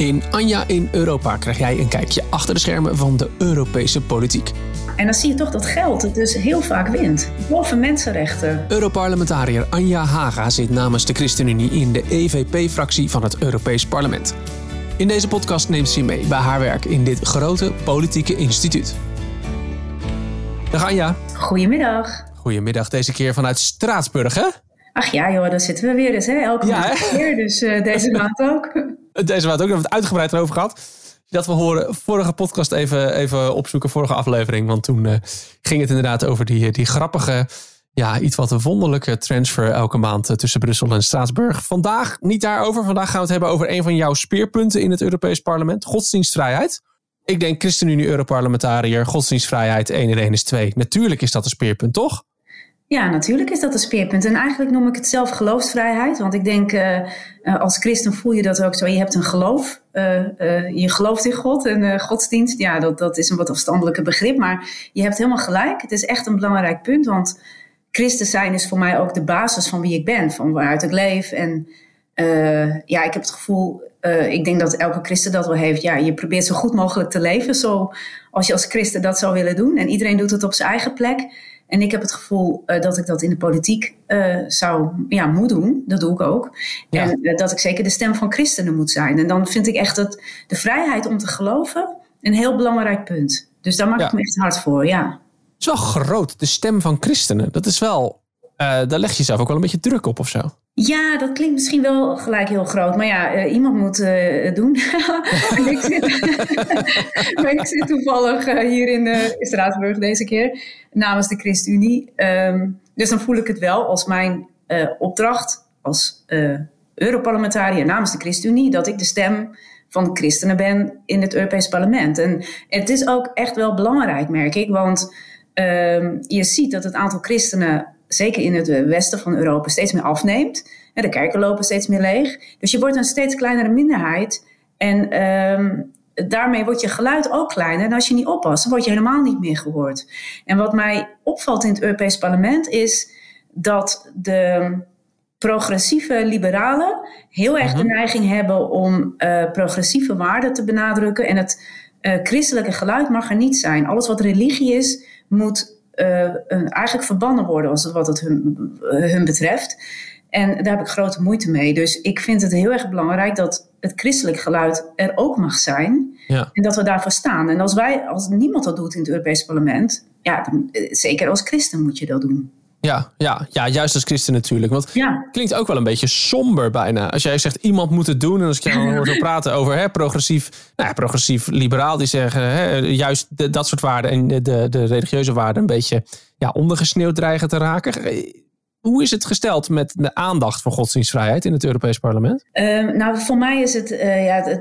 In Anja in Europa krijg jij een kijkje achter de schermen van de Europese politiek. En dan zie je toch dat geld het dus heel vaak wint. Boven mensenrechten. Europarlementariër Anja Haga zit namens de ChristenUnie in de EVP-fractie van het Europees Parlement. In deze podcast neemt ze mee bij haar werk in dit grote politieke instituut. Dag Anja. Goedemiddag. Goedemiddag, deze keer vanuit Straatsburg, hè? Ach ja, joh, daar zitten we weer eens, hè? Elke ja, keer, dus uh, deze maand ook. Deze maand ook, hebben het uitgebreid erover gehad. Dat we horen, vorige podcast even, even opzoeken, vorige aflevering. Want toen uh, ging het inderdaad over die, die grappige, ja, iets wat wonderlijke transfer elke maand tussen Brussel en Straatsburg. Vandaag niet daarover. Vandaag gaan we het hebben over een van jouw speerpunten in het Europees Parlement: godsdienstvrijheid. Ik denk ChristenUnie-Europarlementariër, godsdienstvrijheid 1 en 1 is 2. Natuurlijk is dat een speerpunt, toch? Ja, natuurlijk is dat een speerpunt. En eigenlijk noem ik het zelf geloofsvrijheid. Want ik denk, uh, als christen voel je dat ook zo. Je hebt een geloof. Uh, je gelooft in God. En godsdienst, ja, dat, dat is een wat afstandelijke begrip. Maar je hebt helemaal gelijk. Het is echt een belangrijk punt. Want christen zijn is voor mij ook de basis van wie ik ben. Van waaruit ik leef. En ja, ik heb het gevoel, ik denk dat elke christen dat wel heeft. Ja, je probeert zo goed mogelijk te leven. Zo als je als christen dat zou willen doen. En iedereen doet het op zijn eigen plek. En ik heb het gevoel uh, dat ik dat in de politiek uh, zou ja, moet doen. Dat doe ik ook. Ja. En uh, dat ik zeker de stem van christenen moet zijn. En dan vind ik echt dat de vrijheid om te geloven een heel belangrijk punt. Dus daar maak ja. ik me echt hard voor, ja. Het is wel groot, de stem van christenen. Dat is wel, daar leg je zelf ook wel een beetje druk op of zo. Ja, dat klinkt misschien wel gelijk heel groot. Maar ja, uh, iemand moet uh, het doen. ik, zit, toevallig hier in, Straatsburg deze keer namens de ChristenUnie. Um, dus dan voel ik het wel als mijn opdracht als Europarlementariër namens de ChristenUnie... dat ik de stem van de christenen ben in het Europees Parlement. En het is ook echt wel belangrijk, merk ik. Want um, je ziet dat het aantal christenen zeker in het westen van Europa, steeds meer afneemt. de kerken lopen steeds meer leeg. Dus je wordt een steeds kleinere minderheid. En um, daarmee wordt je geluid ook kleiner. En als je niet oppast, dan word je helemaal niet meer gehoord. En wat mij opvalt in het Europees Parlement is dat de progressieve liberalen heel erg de mhm. neiging hebben om uh, progressieve waarden te benadrukken. En het uh, christelijke geluid mag er niet zijn. Alles wat religie is, moet eigenlijk verbannen worden als het, wat het hun, uh, hun betreft. En daar heb ik grote moeite mee. Dus ik vind het heel erg belangrijk dat het christelijk geluid er ook mag zijn. Ja. En dat we daarvoor staan. En als wij, als niemand dat doet in het Europees Parlement, ja, dan, eh, zeker als christen moet je dat doen. Ja, ja, ja, juist als christen natuurlijk. Want ja. klinkt ook wel een beetje somber bijna. Als jij zegt iemand moet het doen. En als ik jou hoor zo praten over hè, progressief, nou ja, progressief liberaal. Die zeggen hè, juist de, dat soort waarden en de, de, de religieuze waarden een beetje ja, ondergesneeuwd dreigen te raken. Hoe is het gesteld met de aandacht voor godsdienstvrijheid in het Europees Parlement? Uh, nou, voor mij is het, uh, ja,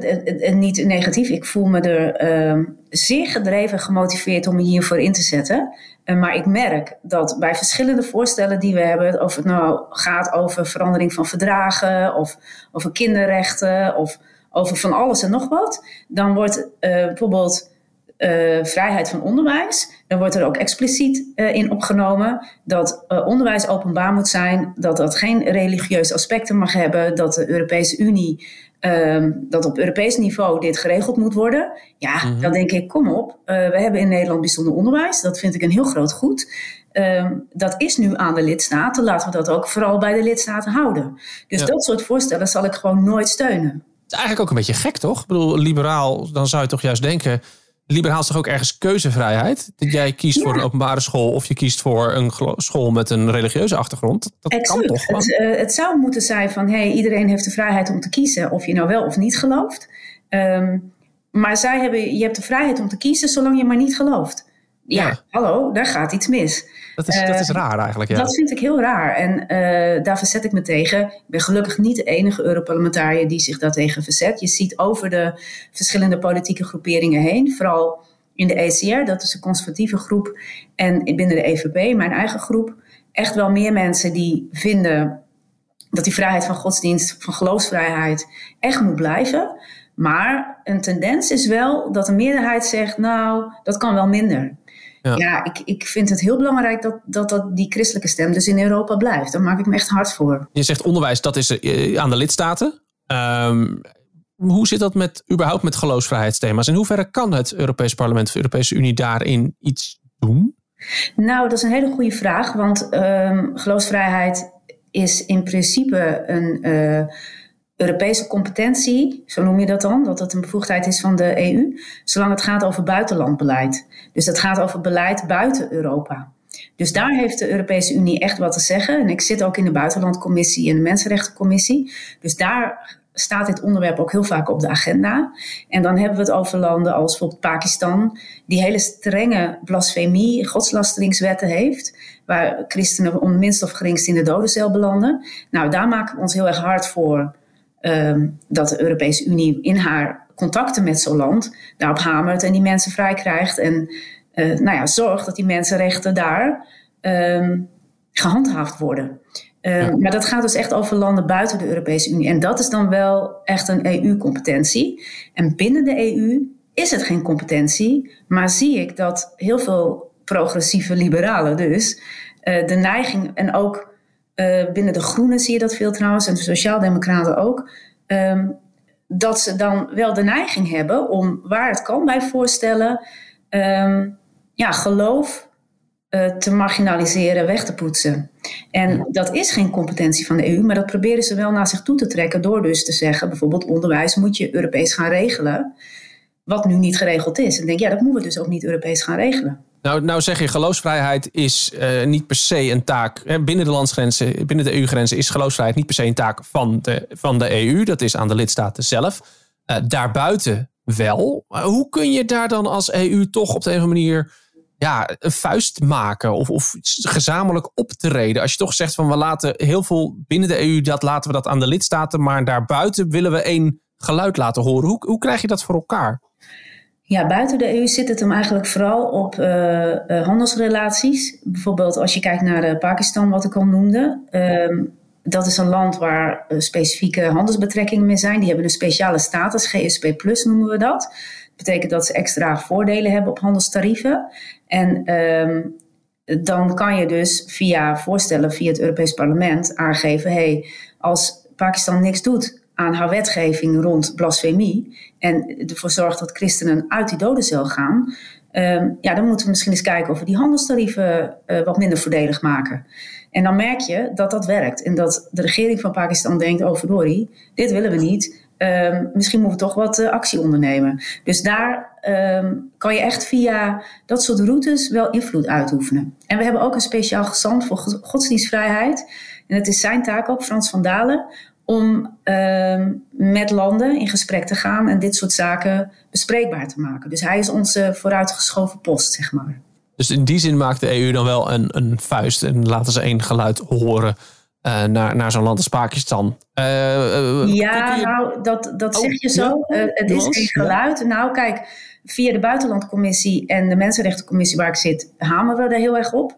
niet negatief. Ik voel me er uh, zeer gedreven, gemotiveerd om me hiervoor in te zetten. Eh, maar ik merk dat bij verschillende voorstellen die we hebben, of het nou gaat over verandering van verdragen, of over kinderrechten, of over van alles en nog wat, dan wordt eh, bijvoorbeeld uh, vrijheid van onderwijs. Dan wordt er ook expliciet uh, in opgenomen dat uh, onderwijs openbaar moet zijn, dat dat geen religieuze aspecten mag hebben, dat de Europese Unie, um, dat op Europees niveau dit geregeld moet worden. Ja, mm -hmm. dan denk ik, kom op, we hebben in Nederland bijzonder onderwijs. Dat vind ik een heel groot goed. Um, dat is nu aan de lidstaten. Laten we dat ook vooral bij de lidstaten houden. Dus ja. dat soort voorstellen zal ik gewoon nooit steunen. Het is eigenlijk ook een beetje gek, toch? Ik bedoel, liberaal, dan zou je toch juist denken liberaal is toch ook ergens keuzevrijheid? Dat jij kiest ja. voor een openbare school of je kiest voor een school met een religieuze achtergrond. Dat exact. kan toch? Het, uh, het, zou moeten zijn van hey, iedereen heeft de vrijheid om te kiezen of je nou wel of niet gelooft. Um, maar zij hebben, je hebt de vrijheid om te kiezen zolang je maar niet gelooft. Ja, ja. hallo, daar gaat iets mis. Dat is, uh, dat is raar eigenlijk. Ja. Dat vind ik heel raar. En uh, daar verzet ik me tegen. Ik ben gelukkig niet de enige Europarlementariër die zich daartegen verzet. Je ziet over de verschillende politieke groeperingen heen, vooral in de ECR, dat is een conservatieve groep, en binnen de EVP, mijn eigen groep, echt wel meer mensen die vinden dat die vrijheid van godsdienst, van geloofsvrijheid, echt moet blijven. Maar een tendens is wel dat de meerderheid zegt, nou, dat kan wel minder. Ja, ja ik, ik vind het heel belangrijk dat, dat, dat die christelijke stem dus in Europa blijft. Daar maak ik me echt hard voor. Je zegt onderwijs, dat is uh, aan de lidstaten. Um, hoe zit dat met, überhaupt met geloofsvrijheidsthema's? In hoeverre kan het Europees Parlement of de Europese Unie daarin iets doen? Nou, dat is een hele goede vraag, want um, geloofsvrijheid is in principe een uh, Europese competentie, zo noem je dat dan, dat het een bevoegdheid is van de EU, zolang het gaat over buitenlandbeleid. Dus het gaat over beleid buiten Europa. Dus daar heeft de Europese Unie echt wat te zeggen. En ik zit ook in de Buitenlandcommissie en de Mensenrechtencommissie. Dus daar staat dit onderwerp ook heel vaak op de agenda. En dan hebben we het over landen als bijvoorbeeld Pakistan, die hele strenge blasfemie, godslasteringswetten heeft, waar christenen om minst of geringst in de dodencel belanden. Nou, daar maken we ons heel erg hard voor um, dat de Europese Unie in haar contacten met zo'n land daarop hamert en die mensen vrij krijgt en uh, nou ja, zorgt dat die mensenrechten daar um, gehandhaafd worden. Um, Maar dat gaat dus echt over landen buiten de Europese Unie. En dat is dan wel echt een EU-competentie. En binnen de EU is het geen competentie, maar zie ik dat heel veel progressieve liberalen dus uh, de neiging, en ook uh, binnen de Groenen zie je dat veel trouwens, en de Sociaaldemocraten ook, um, dat ze dan wel de neiging hebben om, waar het kan bij voorstellen, um, ja, geloof uh, te marginaliseren, weg te poetsen. En dat is geen competentie van de EU, maar dat proberen ze wel naar zich toe te trekken door dus te zeggen, bijvoorbeeld onderwijs moet je Europees gaan regelen, wat nu niet geregeld is. En denk, ja, dat moeten we dus ook niet Europees gaan regelen. Nou, nou zeg je, geloofsvrijheid is uh, niet per se een taak. Hè, binnen de landsgrenzen, binnen de EU-grenzen is geloofsvrijheid niet per se een taak van de, van de EU. Dat is aan de lidstaten zelf. Uh, daarbuiten wel. Hoe kun je daar dan als EU toch op de een of manier ja, een vuist maken of, of gezamenlijk optreden. Als je toch zegt van we laten heel veel binnen de EU, dat laten we dat aan de lidstaten, maar daarbuiten willen we één geluid laten horen. Hoe, hoe krijg je dat voor elkaar? Ja, buiten de EU zit het hem eigenlijk vooral op uh, uh, handelsrelaties. Bijvoorbeeld als je kijkt naar uh, Pakistan, wat ik al noemde. Ehm, dat is een land waar specifieke handelsbetrekkingen mee zijn. Die hebben een speciale status, GSP Plus noemen we dat betekent dat ze extra voordelen hebben op handelstarieven. En um, dan kan je dus via voorstellen via het Europees Parlement aangeven: hey, als Pakistan niks doet aan haar wetgeving rond blasfemie en ervoor zorgt dat christenen uit die dodencel gaan, um, ja, dan moeten we misschien eens kijken of we die handelstarieven uh, wat minder voordelig maken. En dan merk je dat dat werkt en dat de regering van Pakistan denkt: oh verdorie, dit willen we niet. Um, misschien moeten we toch wat uh, actie ondernemen. Dus daar um, kan je echt via dat soort routes wel invloed uitoefenen. En we hebben ook een speciaal gezant voor godsdienstvrijheid. En het is zijn taak ook, Frans van Dalen, om um, met landen in gesprek te gaan en dit soort zaken bespreekbaar te maken. Dus hij is onze vooruitgeschoven post, zeg maar. Dus in die zin maakt de EU dan wel een, een vuist en laten ze één geluid horen uh, naar, naar zo'n land als Pakistan. Uh, ja, nou, dat, dat oh, zeg je zo. Ja? het is geen geluid. Nou, kijk, via de Buitenlandcommissie en de Mensenrechtencommissie waar ik zit, hameren we er heel erg op.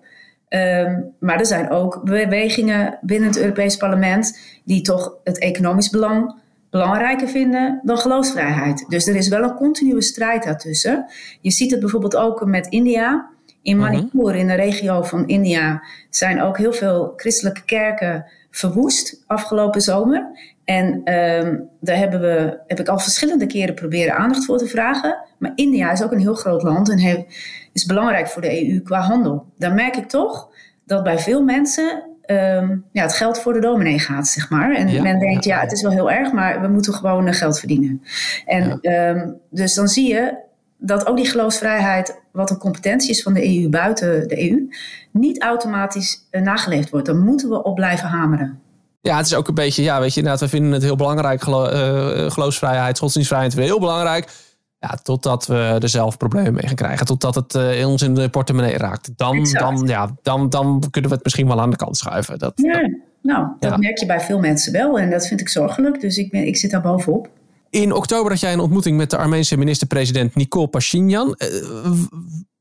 Um, maar er zijn ook bewegingen binnen het Europees Parlement die toch het economisch belang belangrijker vinden dan geloofsvrijheid. Dus er is wel een continue strijd daartussen. Je ziet het bijvoorbeeld ook met India. In mhm. Manipur, in de regio van India, zijn ook heel veel christelijke kerken verwoest afgelopen zomer. En um, daar hebben we, heb ik al verschillende keren proberen aandacht voor te vragen. Maar India is ook een heel groot land en heeft, is belangrijk voor de EU qua handel. Dan merk ik toch dat bij veel mensen um, ja, het geld voor de dominee gaat, zeg maar. En men denkt, ja, het is wel heel erg, maar we moeten gewoon geld verdienen. En ja. um, dus dan zie je dat ook die geloofsvrijheid, wat een competentie is van de EU buiten de EU, niet automatisch uh, nageleefd wordt. Daar moeten we op blijven hameren. Ja, het is ook een beetje, ja, weet je, inderdaad, we vinden het heel belangrijk, gelo uh, geloofsvrijheid, godsdienstvrijheid, heel belangrijk. Ja, totdat we er zelf problemen mee gaan krijgen. Totdat het uh, ons in de portemonnee raakt. Dan, dan, ja, dan, dan kunnen we het misschien wel aan de kant schuiven. Dat, ja, dat, nou, dat ja. merk je bij veel mensen wel. En dat vind ik zorgelijk. Dus ik, ben, ik zit daar bovenop. In oktober had jij een ontmoeting met de Armeense minister-president Nicole Pashinyan. Uh,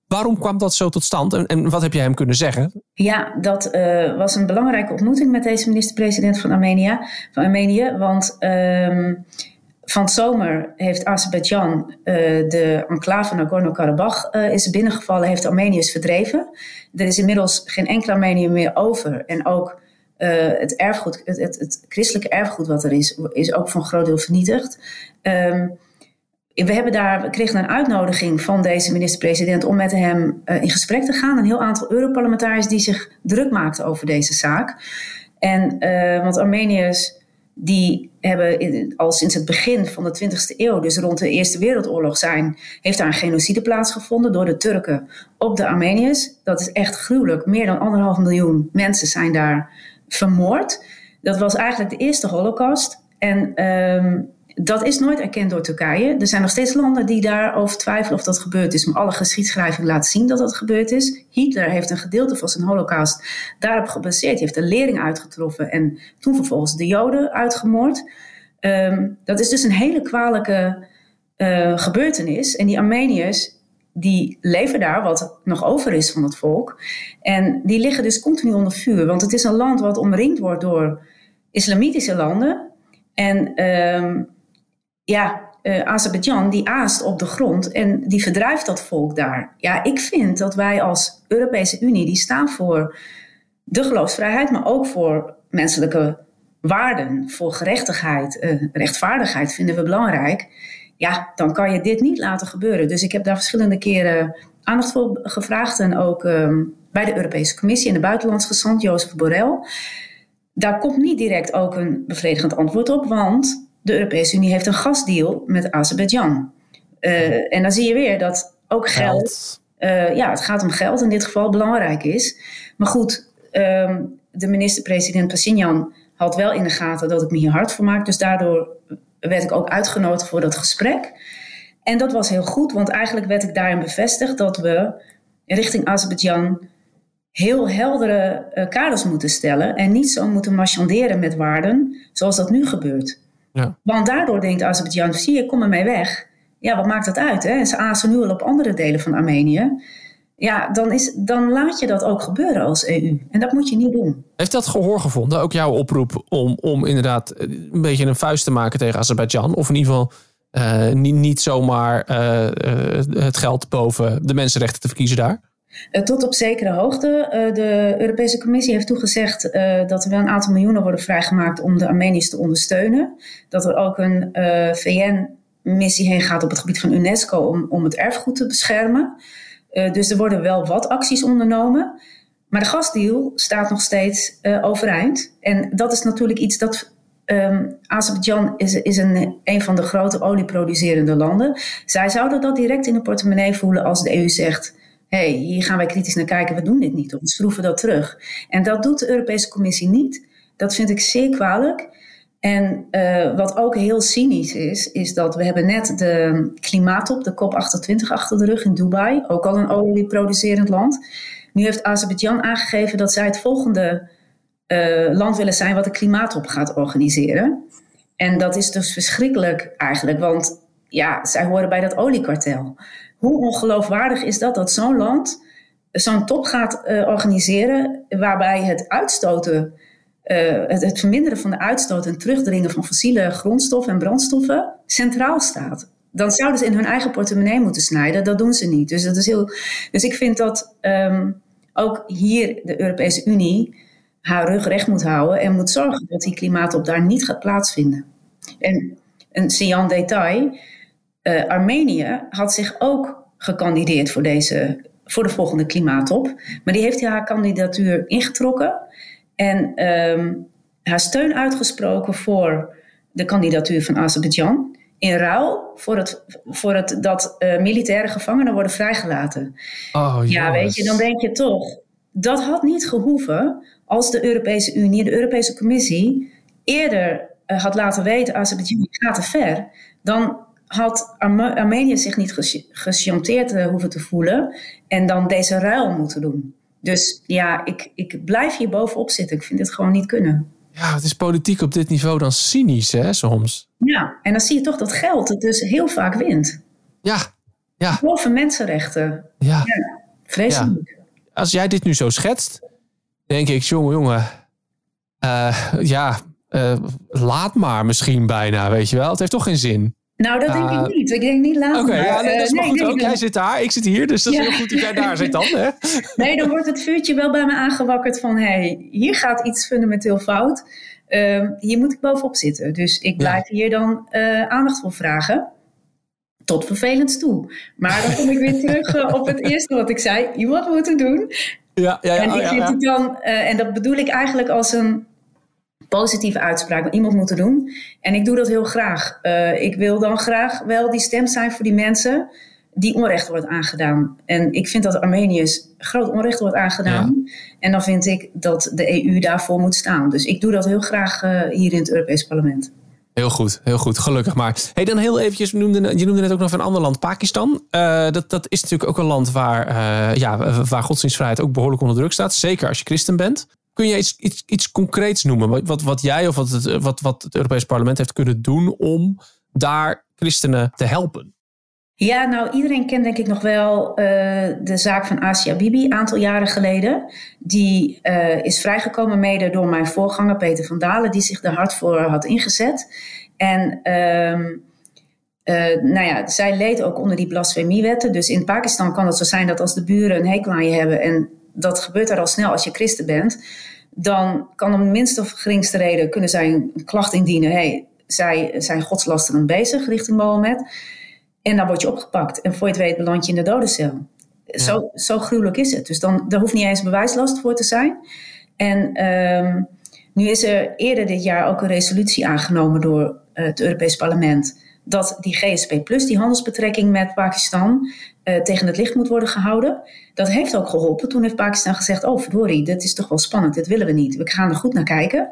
waarom kwam dat zo tot stand en, en, wat heb jij hem kunnen zeggen? Ja, dat uh, was een belangrijke ontmoeting met deze minister-president van Armenië. Van Armenië want uh, van zomer heeft Azerbeidzjan uh, de enclave Nagorno-Karabakh uh, is binnengevallen, heeft Armeniërs verdreven. Er is inmiddels geen enkele Armeniër meer over. En ook het erfgoed, het, het, christelijke erfgoed wat er is, is ook voor een groot deel vernietigd. Ehm, we, hebben daar, kregen een uitnodiging van deze minister-president om met hem in gesprek te gaan. Een heel aantal Europarlementariërs die zich druk maakten over deze zaak. En, want Armeniërs die hebben al sinds het begin van de 20e eeuw, dus rond de Eerste Wereldoorlog zijn, heeft daar een genocide plaatsgevonden door de Turken op de Armeniërs. Dat is echt gruwelijk. Meer dan anderhalf miljoen mensen zijn daar vermoord. Dat was eigenlijk de eerste holocaust. En um, dat is nooit erkend door Turkije. Er zijn nog steeds landen die daarover twijfelen of dat gebeurd is. Maar alle geschiedschrijving laat zien dat dat gebeurd is. Hitler heeft een gedeelte van zijn holocaust daarop gebaseerd. Hij heeft een lering uitgetroffen en toen vervolgens de Joden uitgemoord. Um, dat is dus een hele kwalijke uh, gebeurtenis. En die Armeniërs, die leven daar, wat nog over is van het volk. En die liggen dus continu onder vuur. Want het is een land wat omringd wordt door islamitische landen. En um, ja, uh, Azerbeidzjan die aast op de grond en die verdrijft dat volk daar. Ja, ik vind dat wij als Europese Unie, die staan voor de geloofsvrijheid, maar ook voor menselijke waarden, voor gerechtigheid, uh, rechtvaardigheid vinden we belangrijk. Ja, dan kan je dit niet laten gebeuren. Dus ik heb daar verschillende keren aandacht voor gevraagd en ook um, bij de Europese Commissie en de buitenlands gezant Jozef Borrell. Daar komt niet direct ook een bevredigend antwoord op, want de Europese Unie heeft een gasdeal met Azerbeidzjan. Uh, en dan zie je weer dat ook geld, uh, ja, het gaat om geld in dit geval, belangrijk is. Maar goed, um, de minister-president Pashinyan had wel in de gaten dat ik me hier hard voor maak. Dus daardoor werd ik ook uitgenodigd voor dat gesprek. En dat was heel goed, want eigenlijk werd ik daarin bevestigd dat we richting Azerbeidzjan heel heldere uh, kaders moeten stellen en niet zo moeten marchanderen met waarden zoals dat nu gebeurt. Ja. Want daardoor denkt Azerbeidzjan, zie je, kom ermee weg. Ja, wat maakt dat uit? Hè? Ze aasen nu al op andere delen van Armenië. Ja, dan, is, dan laat je dat ook gebeuren als EU. En dat moet je niet doen. Heeft dat gehoor gevonden? Ook jouw oproep om, om inderdaad een beetje een vuist te maken tegen Azerbeidzjan? Of in ieder geval uh, niet, niet zomaar uh, uh, het geld boven de mensenrechten te verkiezen daar? Uh, tot op zekere hoogte. Uh, de Europese Commissie heeft toegezegd uh, dat er wel een aantal miljoenen worden vrijgemaakt om de Armeniërs te ondersteunen. Dat er ook een VN-missie heen gaat op het gebied van UNESCO om, om het erfgoed te beschermen. dus er worden wel wat acties ondernomen. Maar de gasdeal staat nog steeds overeind. En dat is natuurlijk iets dat Um, Azerbeidzjan is, is een, een van de grote olieproducerende landen. Zij zouden dat direct in de portemonnee voelen als de EU zegt: hey, hier gaan wij kritisch naar kijken, we doen dit niet of we schroeven dat terug. En dat doet de Europese Commissie niet. Dat vind ik zeer kwalijk. En uh, wat ook heel cynisch is, is dat we hebben net de klimaattop, de COP28 achter de rug in Dubai, ook al een olieproducerend land. Nu heeft Azerbeidzjan aangegeven dat zij het volgende uh, land willen zijn wat de klimaattop gaat organiseren. En dat is dus verschrikkelijk eigenlijk, want ja, zij horen bij dat oliekartel. Hoe ongeloofwaardig is dat dat zo'n land zo'n top gaat uh, organiseren waarbij het uitstoten, uh, het, verminderen van de uitstoot en terugdringen van fossiele grondstoffen en brandstoffen centraal staat. Dan zouden ze in hun eigen portemonnee moeten snijden. Dat doen ze niet. Dus, dat is heel, dus ik vind dat um, ook hier de Europese Unie haar rug recht moet houden en moet zorgen dat die klimaatop daar niet gaat plaatsvinden. En een Sian detail uh, Armenië had zich ook gekandideerd voor, deze, voor de volgende klimaattop. Maar die heeft haar kandidatuur ingetrokken en um, haar steun uitgesproken voor de kandidatuur van Azerbeidzjan. In ruil voor het, voor het dat uh, militaire gevangenen worden vrijgelaten. Oh, ja, weet je, dan denk je toch, dat had niet gehoeven als de Europese Unie, de Europese Commissie, eerder uh, had laten weten: Azerbeidzjan gaat te ver. Dan had Armenië zich niet gechanteerd uh, hoeven te voelen en dan deze ruil moeten doen. Dus ja, ik, ik blijf hier bovenop zitten. Ik vind het gewoon niet kunnen. Ja, het is politiek op dit niveau dan cynisch, hè, soms. Ja, en dan zie je toch dat geld het dus heel vaak wint. Ja, ja. Boven mensenrechten. Ja. ja vreselijk. Als jij dit nu zo schetst, denk ik, jongen, jongen. Uh, ja, uh, laat maar misschien bijna, weet je wel. Het heeft toch geen zin. Nou, dat denk ik niet. Ik denk niet later. Oké, ja, nee, dat is maar goed ook. Jij zit daar, ik zit hier, dus dat is heel goed dat jij daar zit dan. Hè? Nee, dan wordt het vuurtje wel bij me aangewakkerd van... hé, hey, hier gaat iets fundamenteel fout. Uh, hier moet ik bovenop zitten. Dus ik blijf hier dan uh, aandacht voor vragen. Tot vervelend toe. Maar dan kom ik weer terug op het eerste wat ik zei. Iemand moet het doen. Ja, ja, ja, en, ik oh, ja, ja. Dan, uh, en dat bedoel ik eigenlijk als een positieve uitspraak. Want iemand moet het doen. En ik doe dat heel graag. Uh, ik wil dan graag wel die stem zijn voor die mensen die onrecht wordt aangedaan. En ik vind dat Armeniërs groot onrecht wordt aangedaan. Ja. En dan vind ik dat de EU daarvoor moet staan. Dus ik doe dat heel graag uh, hier in het Europees Parlement. Heel goed, heel goed. Gelukkig maar. Hey, dan heel eventjes, je noemde, je noemde net ook nog een ander land, Pakistan. Uh, dat, dat is natuurlijk ook een land waar, uh, ja, waar godsdienstvrijheid ook behoorlijk onder druk staat. Zeker als je christen bent. Kun je iets, iets, iets concreets noemen? Wat, wat jij of wat het, wat, wat het Europees Parlement heeft kunnen doen om daar christenen te helpen? Ja, nou iedereen kent denk ik nog wel uh, de zaak van Asia Bibi, een aantal jaren geleden. Die uh, is vrijgekomen mede door mijn voorganger Peter van Dalen, die zich er hard voor had ingezet. En uh, nou ja, zij leed ook onder die blasfemiewetten. Dus in Pakistan kan het zo zijn dat als de buren een hekel aan je hebben, en dat gebeurt er al snel als je christen bent, dan kan om de minste of geringste reden kunnen zij een klacht indienen. hey, zij zijn godslasterend bezig richting Mohammed. En dan word je opgepakt. En voor je het weet beland je in de dodencel. Ja. Zo, zo gruwelijk is het. Dus dan, daar hoeft niet eens bewijslast voor te zijn. En um, nu is er eerder dit jaar ook een resolutie aangenomen door uh, het Europees Parlement. Dat die GSP Plus, die handelsbetrekking met Pakistan, uh, tegen het licht moet worden gehouden. Dat heeft ook geholpen. Toen heeft Pakistan gezegd: Oh, verdorie, dit is toch wel spannend, dit willen we niet. We gaan er goed naar kijken.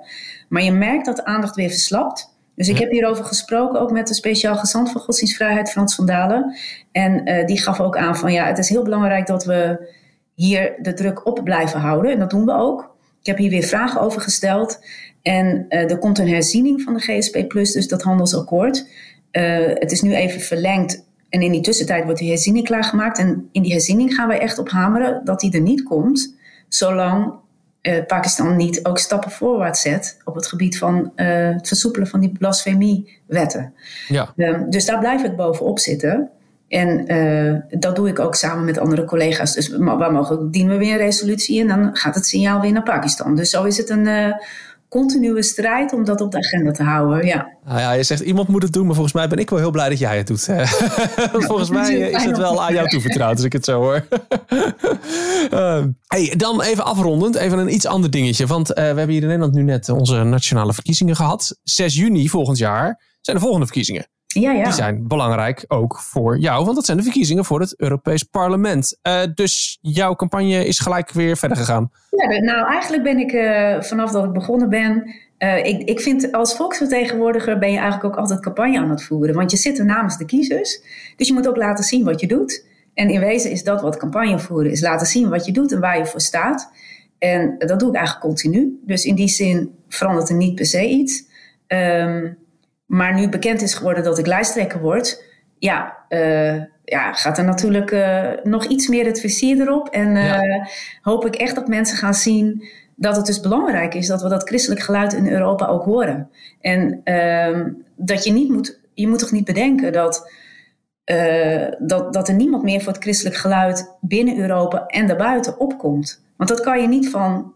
Maar je merkt dat de aandacht weer verslapt. Dus ik heb hierover gesproken, ook met de speciaal gezant van godsdienstvrijheid, Frans van Dalen. En uh, die gaf ook aan van ja, het is heel belangrijk dat we hier de druk op blijven houden. En dat doen we ook. Ik heb hier weer vragen over gesteld. En uh, er komt een herziening van de GSP Plus, dus dat handelsakkoord. Uh, het is nu even verlengd. En in die tussentijd wordt die herziening klaargemaakt. En in die herziening gaan wij echt op hameren dat die er niet komt, zolang uh, Pakistan niet ook stappen voorwaarts zet op het gebied van uh, het versoepelen van die blasfemiewetten. Ja. Um, dus daar blijf ik bovenop zitten. En uh, dat doe ik ook samen met andere collega's. Dus waar mogelijk dienen we weer een resolutie en dan gaat het signaal weer naar Pakistan. Dus zo is het een continue strijd om dat op de agenda te houden. Ja. Nou ja, je zegt iemand moet het doen, maar volgens mij ben ik wel heel blij dat jij het doet. volgens mij is het wel aan jou toevertrouwd, als ik het zo hoor. uh, hey, dan even afrondend, even een iets ander dingetje. Want uh, we hebben hier in Nederland nu net onze nationale verkiezingen gehad. 6 juni volgend jaar zijn de volgende verkiezingen. Ja, ja. Die zijn belangrijk ook voor jou, want dat zijn de verkiezingen voor het Europees Parlement. Uh, dus jouw campagne is gelijk weer verder gegaan. Ja, nou eigenlijk ben ik uh, vanaf dat ik begonnen ben. Uh, ik, ik vind als volksvertegenwoordiger ben je eigenlijk ook altijd campagne aan het voeren. Want je zit er namens de kiezers. Dus je moet ook laten zien wat je doet. En in wezen is dat wat campagne voeren is. Laten zien wat je doet en waar je voor staat. En dat doe ik eigenlijk continu. Dus in die zin verandert er niet per se iets. Um, maar nu bekend is geworden dat ik lijsttrekker word, ja, uh, ja gaat er natuurlijk uh, nog iets meer het versier erop. En uh, ja. hoop ik echt dat mensen gaan zien dat het dus belangrijk is dat we dat christelijk geluid in Europa ook horen. En dat je niet moet, je moet toch niet bedenken dat, dat, dat er niemand meer voor het christelijk geluid binnen Europa en daarbuiten opkomt. Want dat kan je niet van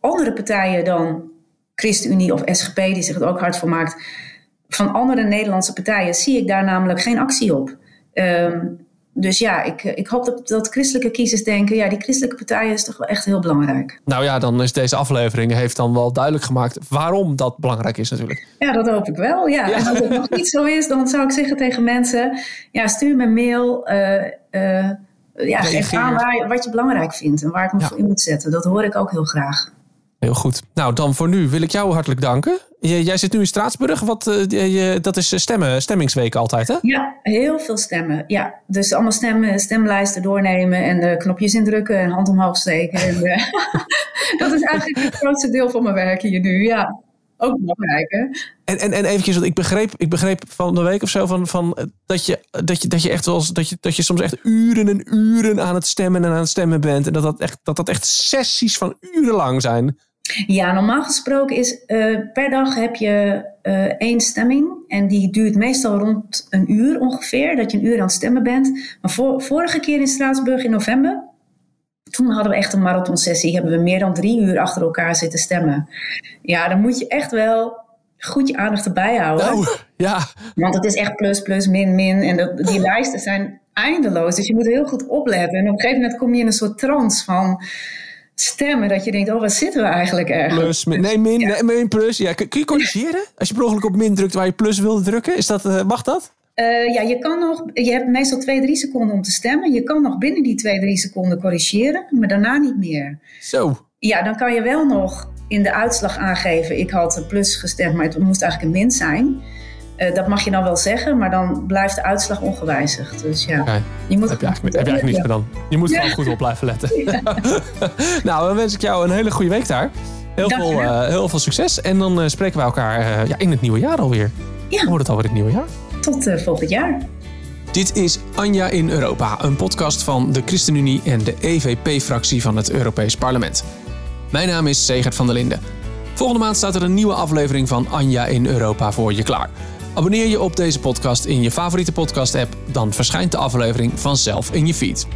andere partijen dan ChristenUnie of SGP, die zich er ook hard voor maakt van andere Nederlandse partijen zie ik daar namelijk geen actie op. Um, dus ja, ik, ik hoop dat, dat christelijke kiezers denken, ja, die christelijke partijen is toch wel echt heel belangrijk. Nou ja, dan is deze aflevering heeft dan wel duidelijk gemaakt waarom dat belangrijk is natuurlijk. Ja, dat hoop ik wel. Ja. ja. En als het nog niet zo is, dan zou ik zeggen tegen mensen, ja, stuur me een mail. Uh, uh, ja, geef aan waar, wat je belangrijk vindt en waar ik me ja. voor in moet zetten. Dat hoor ik ook heel graag. Heel goed. Nou, dan voor nu wil ik jou hartelijk danken. Jij zit nu in Straatsburg. Wat, uh, je, dat is stemmen, stemmingsweek altijd, hè? Ja, heel veel stemmen. Ja, dus allemaal stemmen, stemlijsten doornemen en knopjes indrukken en hand omhoog steken. En, dat is eigenlijk het grootste deel van mijn werk hier nu. Ja, ook belangrijk, hè? En, en, en eventjes, want ik begreep, ik begreep van de week of zo van, van dat, je, dat, je, dat je echt wel dat je, dat je soms echt uren en uren aan het stemmen en aan het stemmen bent. En dat dat echt, dat dat echt sessies van uren lang zijn. Ja, normaal gesproken is uh, per dag heb je uh, één stemming. En die duurt meestal rond een uur ongeveer, dat je een uur aan het stemmen bent. Maar voor, vorige keer in Straatsburg in november, toen hadden we echt een marathonsessie. Hebben we meer dan drie uur achter elkaar zitten stemmen. Ja, dan moet je echt wel goed je aandacht erbij houden. Oh, ja. Want het is echt plus, plus, min, min. En dat, die lijsten zijn eindeloos. Dus je moet heel goed opletten. En op een gegeven moment kom je in een soort trance van stemmen. Dat je denkt, oh, wat zitten we eigenlijk ergens? Plus, min, nee, min, nee, min, plus. Ja, kun, je corrigeren? Als je per ongeluk op min drukt waar je plus wilde drukken. Is dat, uh, mag dat? Uh, ja, je kan nog, je hebt meestal twee, drie seconden om te stemmen. Je kan nog binnen die twee, drie seconden corrigeren, maar daarna niet meer. Zo. Ja, dan kan je wel nog in de uitslag aangeven: ik had een plus gestemd, maar het moest eigenlijk een min zijn. Uh, dat mag je dan wel zeggen, maar dan blijft de uitslag ongewijzigd. Dus ja, okay. je moet heb je eigenlijk, heb je eigenlijk niets gedaan. Je moet ja. gewoon goed op blijven letten. Ja. nou, dan wens ik jou een hele goede week daar. Heel, veel, uh, heel veel succes. En dan uh, spreken we elkaar ja, in het nieuwe jaar alweer. Ja. Hoe wordt het alweer het nieuwe jaar? Tot volgend jaar. Dit is Anja in Europa, een podcast van de ChristenUnie en de EVP-fractie van het Europees Parlement. Mijn naam is Segert van der Linden. Volgende maand staat er een nieuwe aflevering van Anja in Europa voor je klaar. Abonneer je op deze podcast in je favoriete podcast-app, dan verschijnt de aflevering vanzelf in je feed.